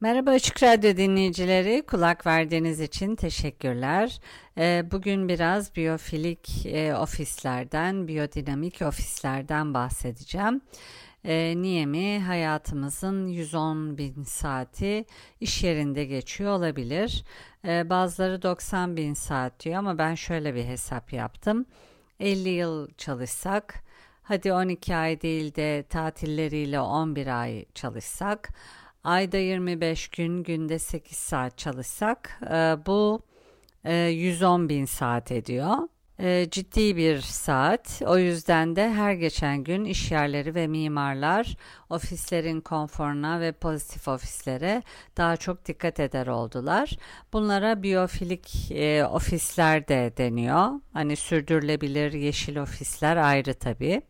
Merhaba Açık Radyo dinleyicileri, kulak verdiğiniz için teşekkürler. Ee, bugün biraz biyofilik e, ofislerden, biyodinamik ofislerden bahsedeceğim. Ee, niye mi? Hayatımızın 110 bin saati iş yerinde geçiyor olabilir. Ee, bazıları 90 bin saat diyor ama ben şöyle bir hesap yaptım. 50 yıl çalışsak, hadi 12 ay değil de tatilleriyle 11 ay çalışsak ayda 25 gün günde 8 saat çalışsak e, bu e, 110 bin saat ediyor. E, ciddi bir saat. O yüzden de her geçen gün iş yerleri ve mimarlar ofislerin konforuna ve pozitif ofislere daha çok dikkat eder oldular. Bunlara biyofilik e, ofisler de deniyor. Hani sürdürülebilir yeşil ofisler ayrı tabii.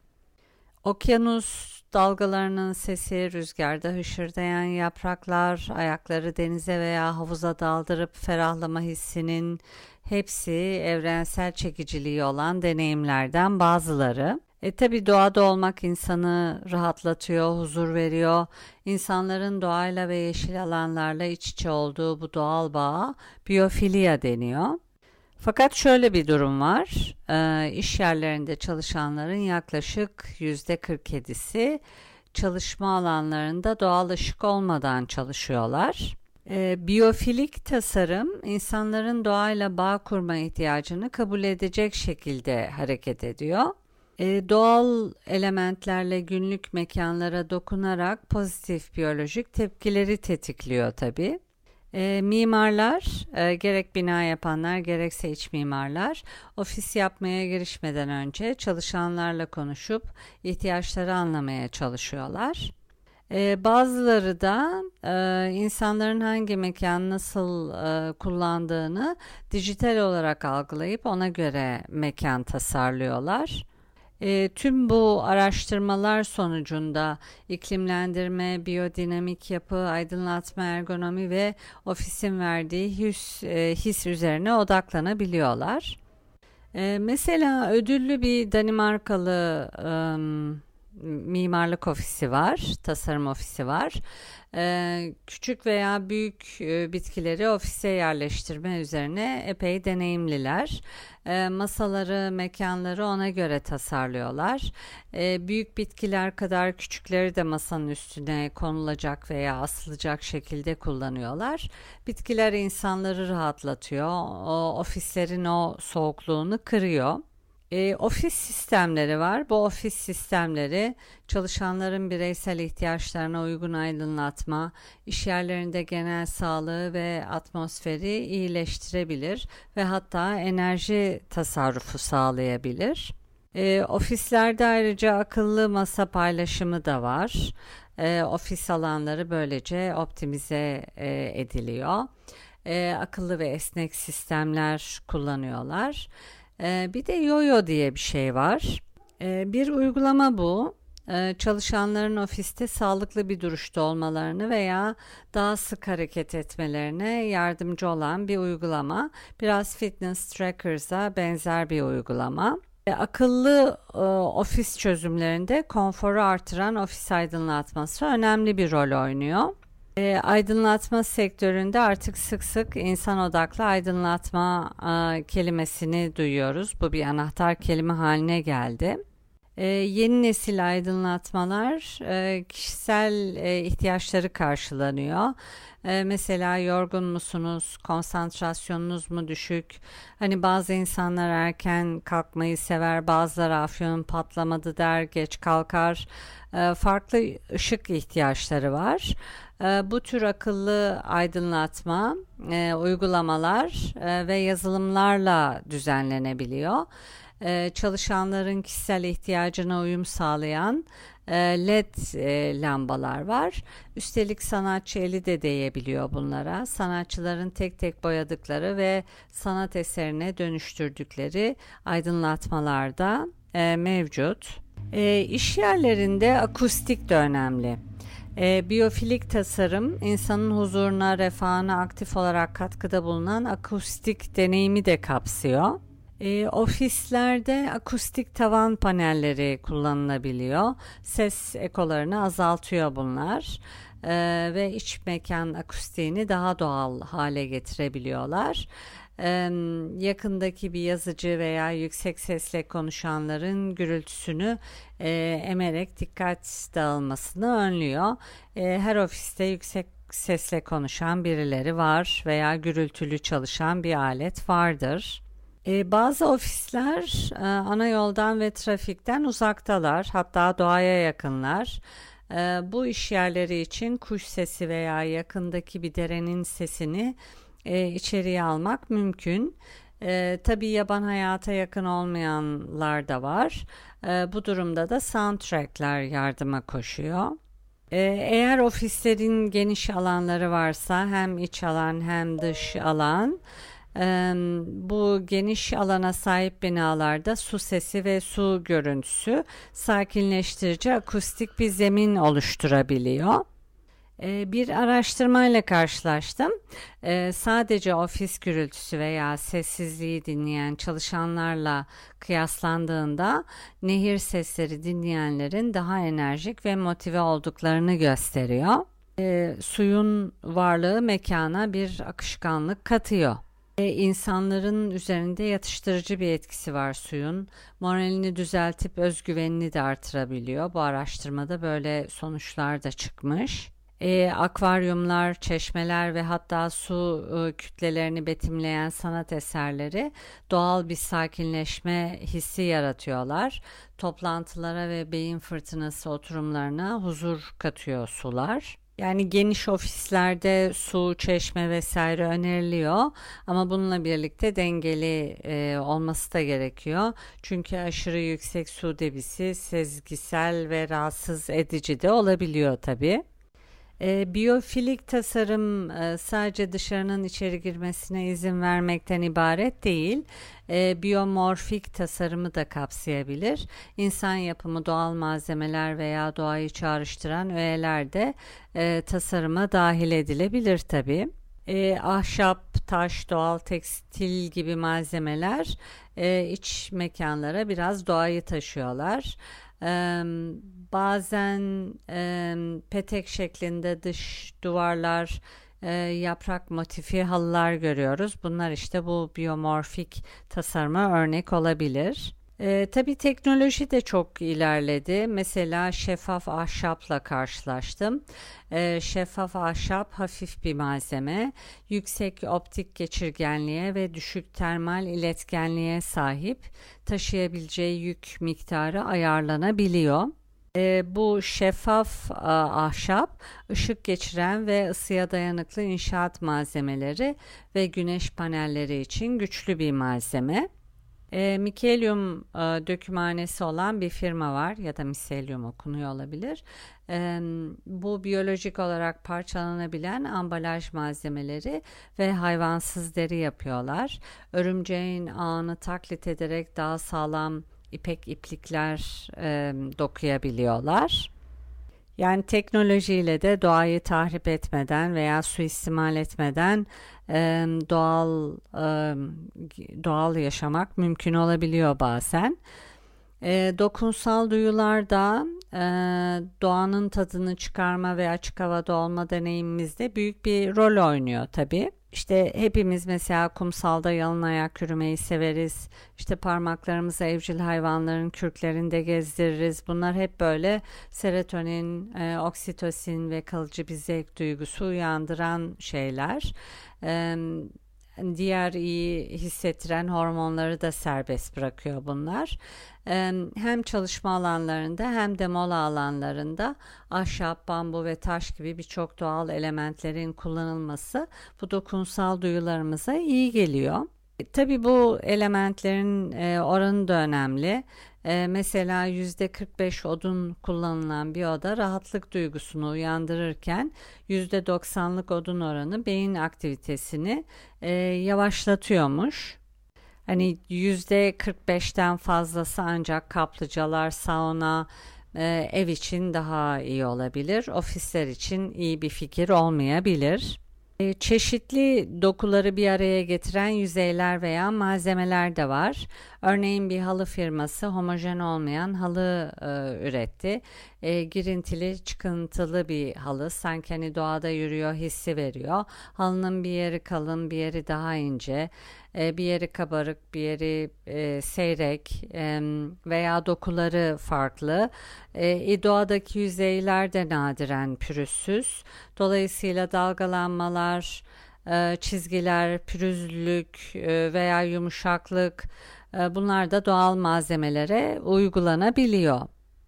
Okyanus dalgalarının sesi, rüzgarda hışırdayan yapraklar, ayakları denize veya havuza daldırıp ferahlama hissinin hepsi evrensel çekiciliği olan deneyimlerden bazıları. E tabi doğada olmak insanı rahatlatıyor, huzur veriyor. İnsanların doğayla ve yeşil alanlarla iç içe olduğu bu doğal bağa biyofilya deniyor. Fakat şöyle bir durum var. E, yerlerinde çalışanların yaklaşık %47'si çalışma alanlarında doğal ışık olmadan çalışıyorlar. E, biyofilik tasarım insanların doğayla bağ kurma ihtiyacını kabul edecek şekilde hareket ediyor. E, doğal elementlerle günlük mekanlara dokunarak pozitif biyolojik tepkileri tetikliyor tabii. E, mimarlar, e, gerek bina yapanlar gerekse iç mimarlar ofis yapmaya girişmeden önce çalışanlarla konuşup ihtiyaçları anlamaya çalışıyorlar. E, bazıları da e, insanların hangi mekan nasıl e, kullandığını dijital olarak algılayıp ona göre mekan tasarlıyorlar. E, tüm bu araştırmalar sonucunda iklimlendirme, biyodinamik yapı, aydınlatma, ergonomi ve ofisin verdiği his, e, his üzerine odaklanabiliyorlar. E, mesela ödüllü bir Danimarkalı e, mimarlık ofisi var, tasarım ofisi var. Ee, küçük veya büyük e, bitkileri ofise yerleştirme üzerine epey deneyimliler. Ee, masaları, mekanları ona göre tasarlıyorlar. Ee, büyük bitkiler kadar küçükleri de masanın üstüne konulacak veya asılacak şekilde kullanıyorlar. Bitkiler insanları rahatlatıyor. O ofislerin o soğukluğunu kırıyor. E, ofis sistemleri var. Bu ofis sistemleri çalışanların bireysel ihtiyaçlarına uygun aydınlatma, iş yerlerinde genel sağlığı ve atmosferi iyileştirebilir ve hatta enerji tasarrufu sağlayabilir. E, ofislerde ayrıca akıllı masa paylaşımı da var. E, ofis alanları böylece optimize e, ediliyor. E, akıllı ve esnek sistemler kullanıyorlar. Ee, bir de yoyo diye bir şey var. Ee, bir uygulama bu. Ee, çalışanların ofiste sağlıklı bir duruşta olmalarını veya daha sık hareket etmelerine yardımcı olan bir uygulama. Biraz fitness trackers'a benzer bir uygulama. Akıllı e, ofis çözümlerinde konforu artıran ofis aydınlatması önemli bir rol oynuyor. E, aydınlatma sektöründe artık sık sık insan odaklı aydınlatma e, kelimesini duyuyoruz. Bu bir anahtar kelime haline geldi. E, yeni nesil aydınlatmalar e, kişisel e, ihtiyaçları karşılanıyor. E, mesela yorgun musunuz, konsantrasyonunuz mu düşük? Hani bazı insanlar erken kalkmayı sever, bazıları afyonun patlamadı der, geç kalkar. E, farklı ışık ihtiyaçları var. E, bu tür akıllı aydınlatma e, uygulamalar e, ve yazılımlarla düzenlenebiliyor. Çalışanların kişisel ihtiyacına uyum sağlayan e, led e, lambalar var. Üstelik sanatçı eli de değebiliyor bunlara. Sanatçıların tek tek boyadıkları ve sanat eserine dönüştürdükleri aydınlatmalar da e, mevcut. E, yerlerinde akustik de önemli. E, biyofilik tasarım insanın huzuruna, refahına aktif olarak katkıda bulunan akustik deneyimi de kapsıyor. E, ofislerde akustik tavan panelleri kullanılabiliyor. Ses ekolarını azaltıyor bunlar e, ve iç mekan akustiğini daha doğal hale getirebiliyorlar yakındaki bir yazıcı veya yüksek sesle konuşanların gürültüsünü e, emerek dikkat dağılmasını önlüyor. E, her ofiste yüksek sesle konuşan birileri var veya gürültülü çalışan bir alet vardır. E, bazı ofisler ana yoldan ve trafikten uzaktalar, hatta doğaya yakınlar. Bu iş yerleri için kuş sesi veya yakındaki bir derenin sesini e, içeriye almak mümkün. E, tabii yaban hayata yakın olmayanlar da var. E, bu durumda da soundtrackler yardıma koşuyor. E, eğer ofislerin geniş alanları varsa hem iç alan hem dış alan e, bu geniş alana sahip binalarda su sesi ve su görüntüsü sakinleştirici akustik bir zemin oluşturabiliyor. Ee, bir araştırmayla karşılaştım. Ee, sadece ofis gürültüsü veya sessizliği dinleyen çalışanlarla kıyaslandığında nehir sesleri dinleyenlerin daha enerjik ve motive olduklarını gösteriyor. Ee, suyun varlığı mekana bir akışkanlık katıyor. İnsanların üzerinde yatıştırıcı bir etkisi var suyun. Moralini düzeltip özgüvenini de artırabiliyor. Bu araştırmada böyle sonuçlar da çıkmış e, akvaryumlar, çeşmeler ve hatta su e, kütlelerini betimleyen sanat eserleri doğal bir sakinleşme hissi yaratıyorlar. Toplantılara ve beyin fırtınası oturumlarına huzur katıyor sular. Yani geniş ofislerde su, çeşme vesaire öneriliyor ama bununla birlikte dengeli e, olması da gerekiyor. Çünkü aşırı yüksek su debisi sezgisel ve rahatsız edici de olabiliyor tabii. E, biyofilik tasarım e, sadece dışarının içeri girmesine izin vermekten ibaret değil, e, biyomorfik tasarımı da kapsayabilir. İnsan yapımı doğal malzemeler veya doğayı çağrıştıran öğeler de e, tasarıma dahil edilebilir tabii. E, ahşap, taş, doğal tekstil gibi malzemeler e, iç mekanlara biraz doğayı taşıyorlar. E, bazen e, petek şeklinde dış duvarlar, e, yaprak motifi halılar görüyoruz. Bunlar işte bu biyomorfik tasarıma örnek olabilir. E, tabii teknoloji de çok ilerledi. Mesela şeffaf ahşapla karşılaştım. E, şeffaf ahşap hafif bir malzeme, yüksek optik geçirgenliğe ve düşük termal iletkenliğe sahip, taşıyabileceği yük miktarı ayarlanabiliyor. E, bu şeffaf a, ahşap, ışık geçiren ve ısıya dayanıklı inşaat malzemeleri ve güneş panelleri için güçlü bir malzeme. E, Mikelyum e, dökümhanesi olan bir firma var ya da miselyum okunuyor olabilir. E, bu biyolojik olarak parçalanabilen ambalaj malzemeleri ve hayvansız deri yapıyorlar. Örümceğin ağını taklit ederek daha sağlam ipek iplikler e, dokuyabiliyorlar. Yani teknolojiyle de doğayı tahrip etmeden veya suistimal etmeden e, doğal e, doğal yaşamak mümkün olabiliyor bazen. E, dokunsal duyular da e, doğanın tadını çıkarma ve açık havada olma deneyimimizde büyük bir rol oynuyor tabii. İşte hepimiz mesela kumsalda yalın ayak yürümeyi severiz. İşte parmaklarımızı evcil hayvanların kürklerinde gezdiririz. Bunlar hep böyle serotonin, e, oksitosin ve kalıcı bir zevk duygusu uyandıran şeyler. E, diğer iyi hissettiren hormonları da serbest bırakıyor bunlar. Hem çalışma alanlarında hem de mola alanlarında ahşap, bambu ve taş gibi birçok doğal elementlerin kullanılması bu dokunsal duyularımıza iyi geliyor. Tabii bu elementlerin oranı da önemli. E, mesela %45 odun kullanılan bir oda rahatlık duygusunu uyandırırken %90'lık odun oranı beyin aktivitesini e, yavaşlatıyormuş. Hani %45'ten fazlası ancak kaplıcalar, sauna, e, ev için daha iyi olabilir. Ofisler için iyi bir fikir olmayabilir. E, çeşitli dokuları bir araya getiren yüzeyler veya malzemeler de var. Örneğin bir halı firması homojen olmayan halı e, üretti. E, girintili, çıkıntılı bir halı. Sanki hani doğada yürüyor hissi veriyor. Halının bir yeri kalın, bir yeri daha ince. E, bir yeri kabarık, bir yeri e, seyrek e, veya dokuları farklı. E, doğadaki yüzeyler de nadiren pürüzsüz. Dolayısıyla dalgalanmalar, e, çizgiler, pürüzlülük e, veya yumuşaklık bunlar da doğal malzemelere uygulanabiliyor.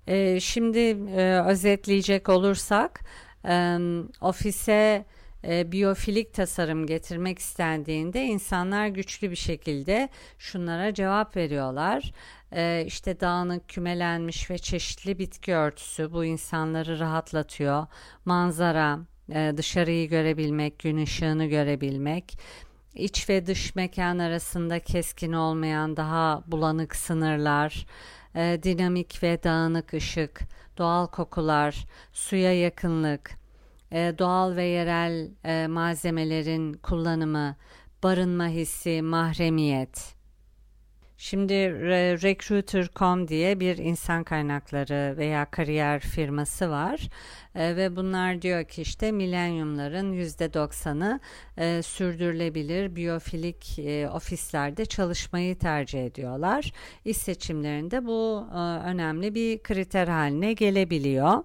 E, şimdi e, özetleyecek olursak e, ofise e, biyofilik tasarım getirmek istendiğinde insanlar güçlü bir şekilde şunlara cevap veriyorlar. E, işte dağınık, kümelenmiş ve çeşitli bitki örtüsü bu insanları rahatlatıyor. Manzara, e, dışarıyı görebilmek, gün ışığını görebilmek, iç ve dış mekan arasında keskin olmayan daha bulanık sınırlar, e, dinamik ve dağınık ışık, doğal kokular, suya yakınlık, e, doğal ve yerel e, malzemelerin kullanımı, barınma hissi, mahremiyet. Şimdi Recruiter.com diye bir insan kaynakları veya kariyer firması var e, ve bunlar diyor ki işte milenyumların %90'ı e, sürdürülebilir biyofilik e, ofislerde çalışmayı tercih ediyorlar. İş seçimlerinde bu e, önemli bir kriter haline gelebiliyor.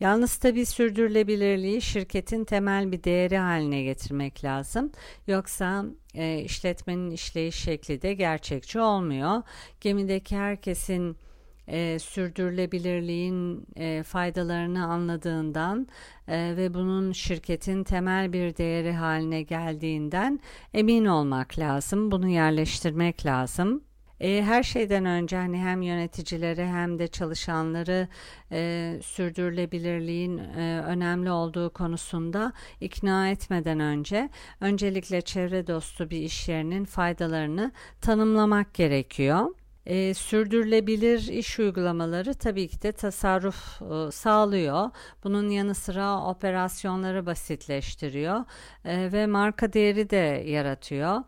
Yalnız tabi sürdürülebilirliği şirketin temel bir değeri haline getirmek lazım. Yoksa e, işletmenin işleyiş şekli de gerçekçi olmuyor. Gemideki herkesin e, sürdürülebilirliğin e, faydalarını anladığından e, ve bunun şirketin temel bir değeri haline geldiğinden emin olmak lazım. Bunu yerleştirmek lazım. E, her şeyden önce hani hem yöneticileri hem de çalışanları e, sürdürülebilirliğin e, önemli olduğu konusunda ikna etmeden önce öncelikle çevre dostu bir iş yerinin faydalarını tanımlamak gerekiyor. E, sürdürülebilir iş uygulamaları tabii ki de tasarruf e, sağlıyor. Bunun yanı sıra operasyonları basitleştiriyor e, ve marka değeri de yaratıyor.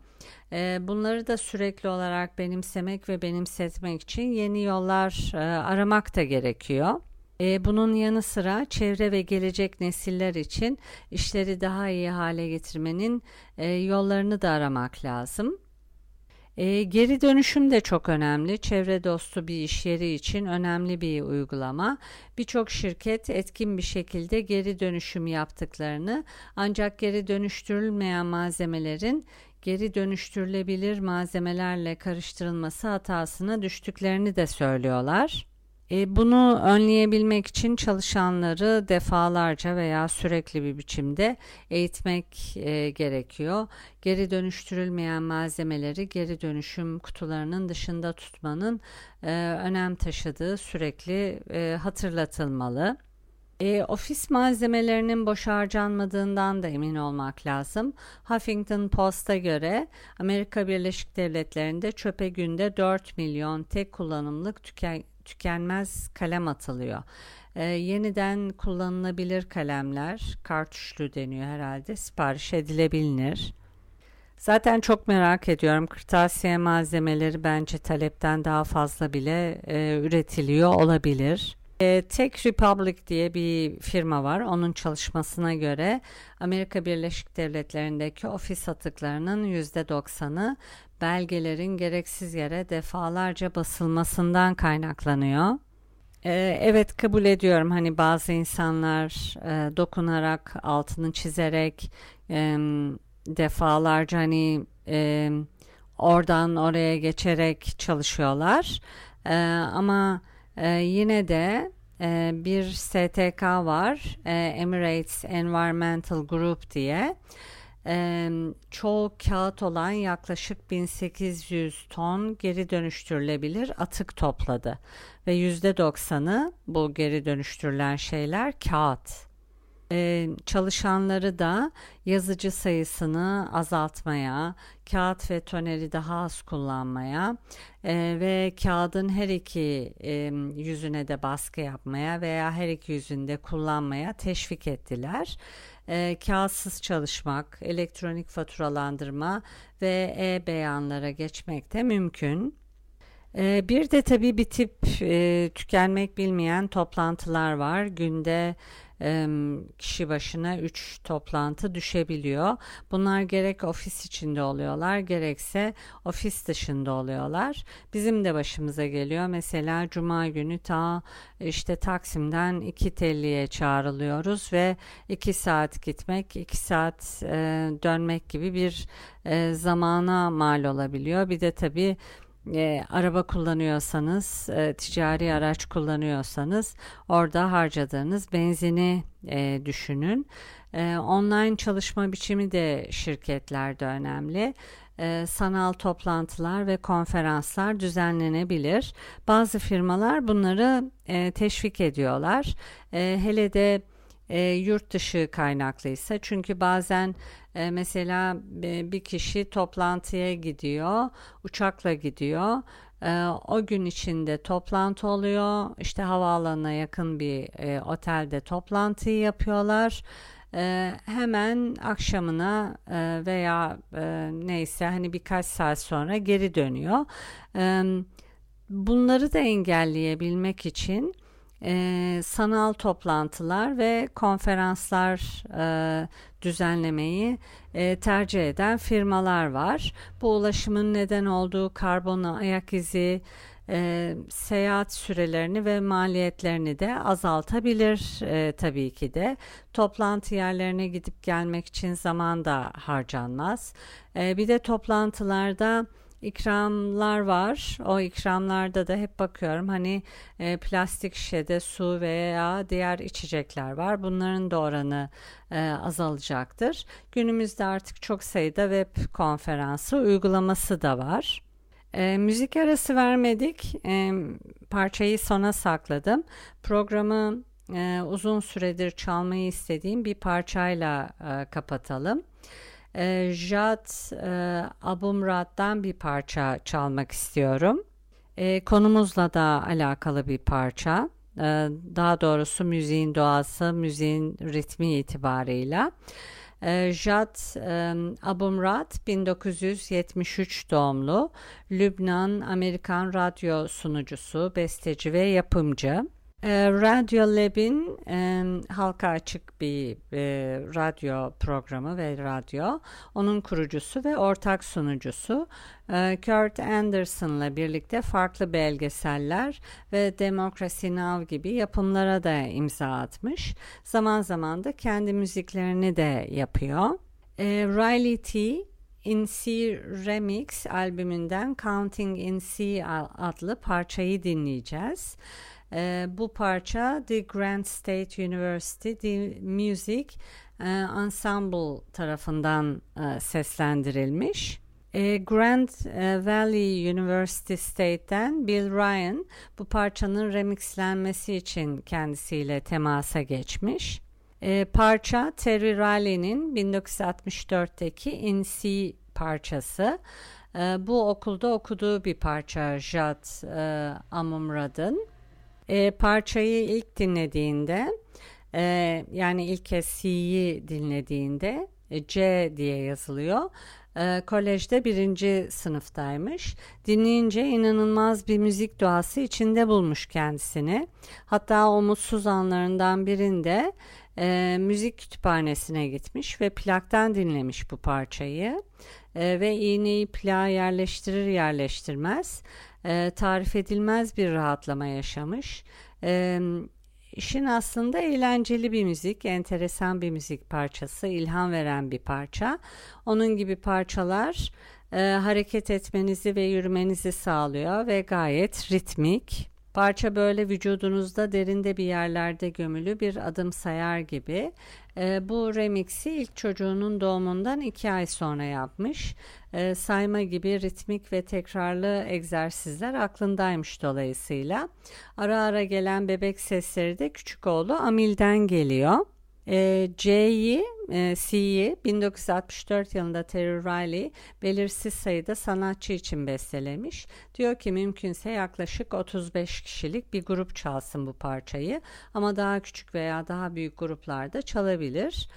E, bunları da sürekli olarak benimsemek ve benimsetmek için yeni yollar e, aramak da gerekiyor. E, bunun yanı sıra çevre ve gelecek nesiller için işleri daha iyi hale getirmenin e, yollarını da aramak lazım. E, geri dönüşüm de çok önemli. Çevre dostu bir iş yeri için önemli bir uygulama. Birçok şirket etkin bir şekilde geri dönüşüm yaptıklarını ancak geri dönüştürülmeyen malzemelerin geri dönüştürülebilir malzemelerle karıştırılması hatasına düştüklerini de söylüyorlar. E, bunu önleyebilmek için çalışanları defalarca veya sürekli bir biçimde eğitmek e, gerekiyor. Geri dönüştürülmeyen malzemeleri geri dönüşüm kutularının dışında tutmanın e, önem taşıdığı sürekli e, hatırlatılmalı. E, ofis malzemelerinin boş harcanmadığından da emin olmak lazım. Huffington Post'a göre Amerika Birleşik Devletleri'nde çöpe günde 4 milyon tek kullanımlık tüken, tükenmez kalem atılıyor. E, yeniden kullanılabilir kalemler, kartuşlu deniyor herhalde, sipariş edilebilir. Zaten çok merak ediyorum. Kırtasiye malzemeleri bence talepten daha fazla bile e, üretiliyor olabilir. E, Tech Republic diye bir firma var. Onun çalışmasına göre Amerika Birleşik Devletleri'ndeki ofis atıklarının %90'ı belgelerin gereksiz yere defalarca basılmasından kaynaklanıyor. Ee, evet kabul ediyorum hani bazı insanlar e, dokunarak altını çizerek e, defalarca hani e, oradan oraya geçerek çalışıyorlar e, ama e, yine de e, bir STK var. E, Emirates Environmental Group diye. E, çoğu kağıt olan yaklaşık 1800 ton geri dönüştürülebilir atık topladı. Ve %90'ı bu geri dönüştürülen şeyler kağıt. Ee, çalışanları da yazıcı sayısını azaltmaya, kağıt ve toneri daha az kullanmaya e, ve kağıdın her iki e, yüzüne de baskı yapmaya veya her iki yüzünde kullanmaya teşvik ettiler. E, kağıtsız çalışmak, elektronik faturalandırma ve e-beyanlara geçmek de mümkün. E, bir de tabii bir tip e, tükenmek bilmeyen toplantılar var. Günde kişi başına 3 toplantı düşebiliyor. Bunlar gerek ofis içinde oluyorlar gerekse ofis dışında oluyorlar. Bizim de başımıza geliyor. Mesela cuma günü ta işte Taksim'den iki telliye çağrılıyoruz ve 2 saat gitmek, 2 saat e, dönmek gibi bir e, zamana mal olabiliyor. Bir de tabii e, araba kullanıyorsanız, e, ticari araç kullanıyorsanız orada harcadığınız benzini e, düşünün. E, online çalışma biçimi de şirketlerde önemli. E, sanal toplantılar ve konferanslar düzenlenebilir. Bazı firmalar bunları e, teşvik ediyorlar. E, hele de e, yurt dışı kaynaklıysa çünkü bazen e, mesela e, bir kişi toplantıya gidiyor uçakla gidiyor. E, o gün içinde toplantı oluyor. İşte havaalanına yakın bir e, otelde toplantıyı yapıyorlar. E, hemen akşamına e, veya e, neyse hani birkaç saat sonra geri dönüyor. E, bunları da engelleyebilmek için e, sanal toplantılar ve konferanslar e, düzenlemeyi e, tercih eden firmalar var. Bu ulaşımın neden olduğu karbon ayak izi, seyahat sürelerini ve maliyetlerini de azaltabilir tabii ki de. Toplantı yerlerine gidip gelmek için zaman da harcanmaz. Bir de toplantılarda ikramlar var. O ikramlarda da hep bakıyorum hani e, plastik şişede su veya diğer içecekler var. Bunların da oranı e, azalacaktır. Günümüzde artık çok sayıda web konferansı uygulaması da var. E, müzik arası vermedik. E, parçayı sona sakladım. Programı e, uzun süredir çalmayı istediğim bir parçayla e, kapatalım e, Jad e, Abumrad'dan bir parça çalmak istiyorum. E, konumuzla da alakalı bir parça. E, daha doğrusu müziğin doğası, müziğin ritmi itibarıyla. E, Jad e, Abumrad 1973 doğumlu Lübnan Amerikan radyo sunucusu, besteci ve yapımcı. E, Radyo Lab'in e, halka açık bir e, radyo programı ve radyo. Onun kurucusu ve ortak sunucusu e, Kurt Anderson'la birlikte farklı belgeseller ve Democracy Now! gibi yapımlara da imza atmış. Zaman zaman da kendi müziklerini de yapıyor. E, Riley T. In C Remix albümünden Counting in C adlı parçayı dinleyeceğiz. E, bu parça The Grand State University The Music e, Ensemble tarafından e, seslendirilmiş. E, Grand e, Valley University State'ten Bill Ryan bu parçanın remixlenmesi için kendisiyle temasa geçmiş. E, parça Terry Riley'nin 1964'teki In C parçası. E, bu okulda okuduğu bir parça Jad e, Amumrad'ın e, parçayı ilk dinlediğinde e, yani ilk kez C'yi dinlediğinde e, C diye yazılıyor. E, kolejde birinci sınıftaymış. Dinleyince inanılmaz bir müzik doğası içinde bulmuş kendisini. Hatta o mutsuz anlarından birinde e, müzik kütüphanesine gitmiş ve plaktan dinlemiş bu parçayı. E, ve iğneyi plağa yerleştirir yerleştirmez e, tarif edilmez bir rahatlama yaşamış. E, işin aslında eğlenceli bir müzik, enteresan bir müzik parçası, ilham veren bir parça. Onun gibi parçalar e, hareket etmenizi ve yürümenizi sağlıyor ve gayet ritmik. Parça böyle vücudunuzda derinde bir yerlerde gömülü bir adım sayar gibi. E, bu remixi ilk çocuğunun doğumundan iki ay sonra yapmış. E, sayma gibi ritmik ve tekrarlı egzersizler aklındaymış dolayısıyla. Ara ara gelen bebek sesleri de küçük oğlu Amil'den geliyor. E, C'yi, e, C'yi 1964 yılında Terry Riley belirsiz sayıda sanatçı için bestelemiş. Diyor ki mümkünse yaklaşık 35 kişilik bir grup çalsın bu parçayı ama daha küçük veya daha büyük gruplarda çalabilir.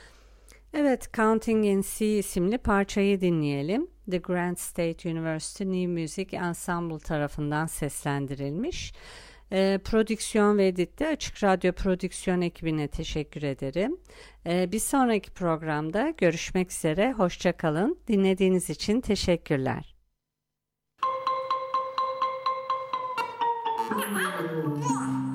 Evet, Counting in C isimli parçayı dinleyelim. The Grant State University New Music Ensemble tarafından seslendirilmiş. E, prodüksiyon ve editte Açık Radyo Prodüksiyon ekibine teşekkür ederim. E, bir sonraki programda görüşmek üzere. Hoşçakalın. Dinlediğiniz için teşekkürler. Do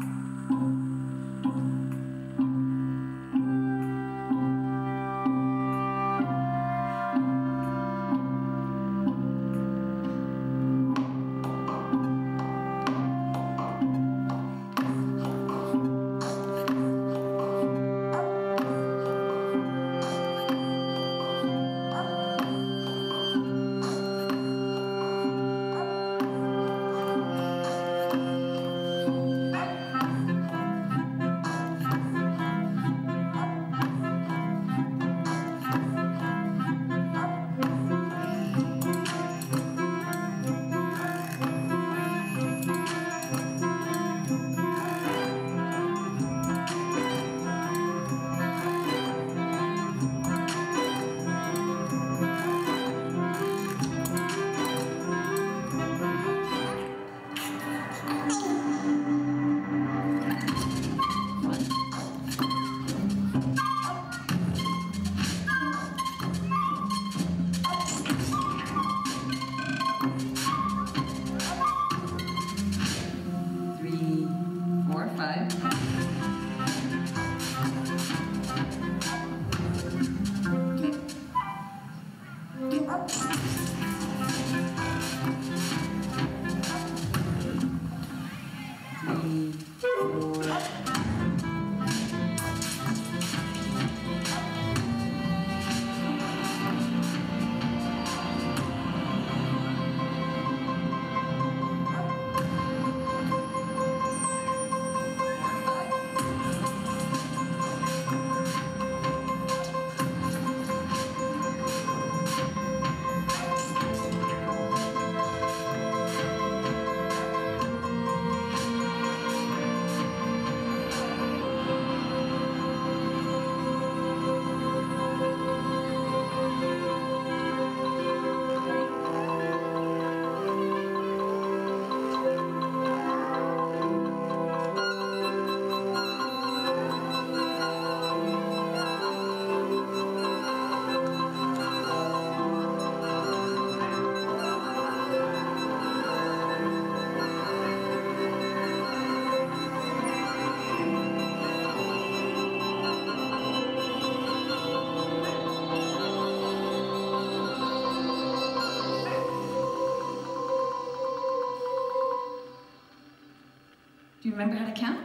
remember how to count?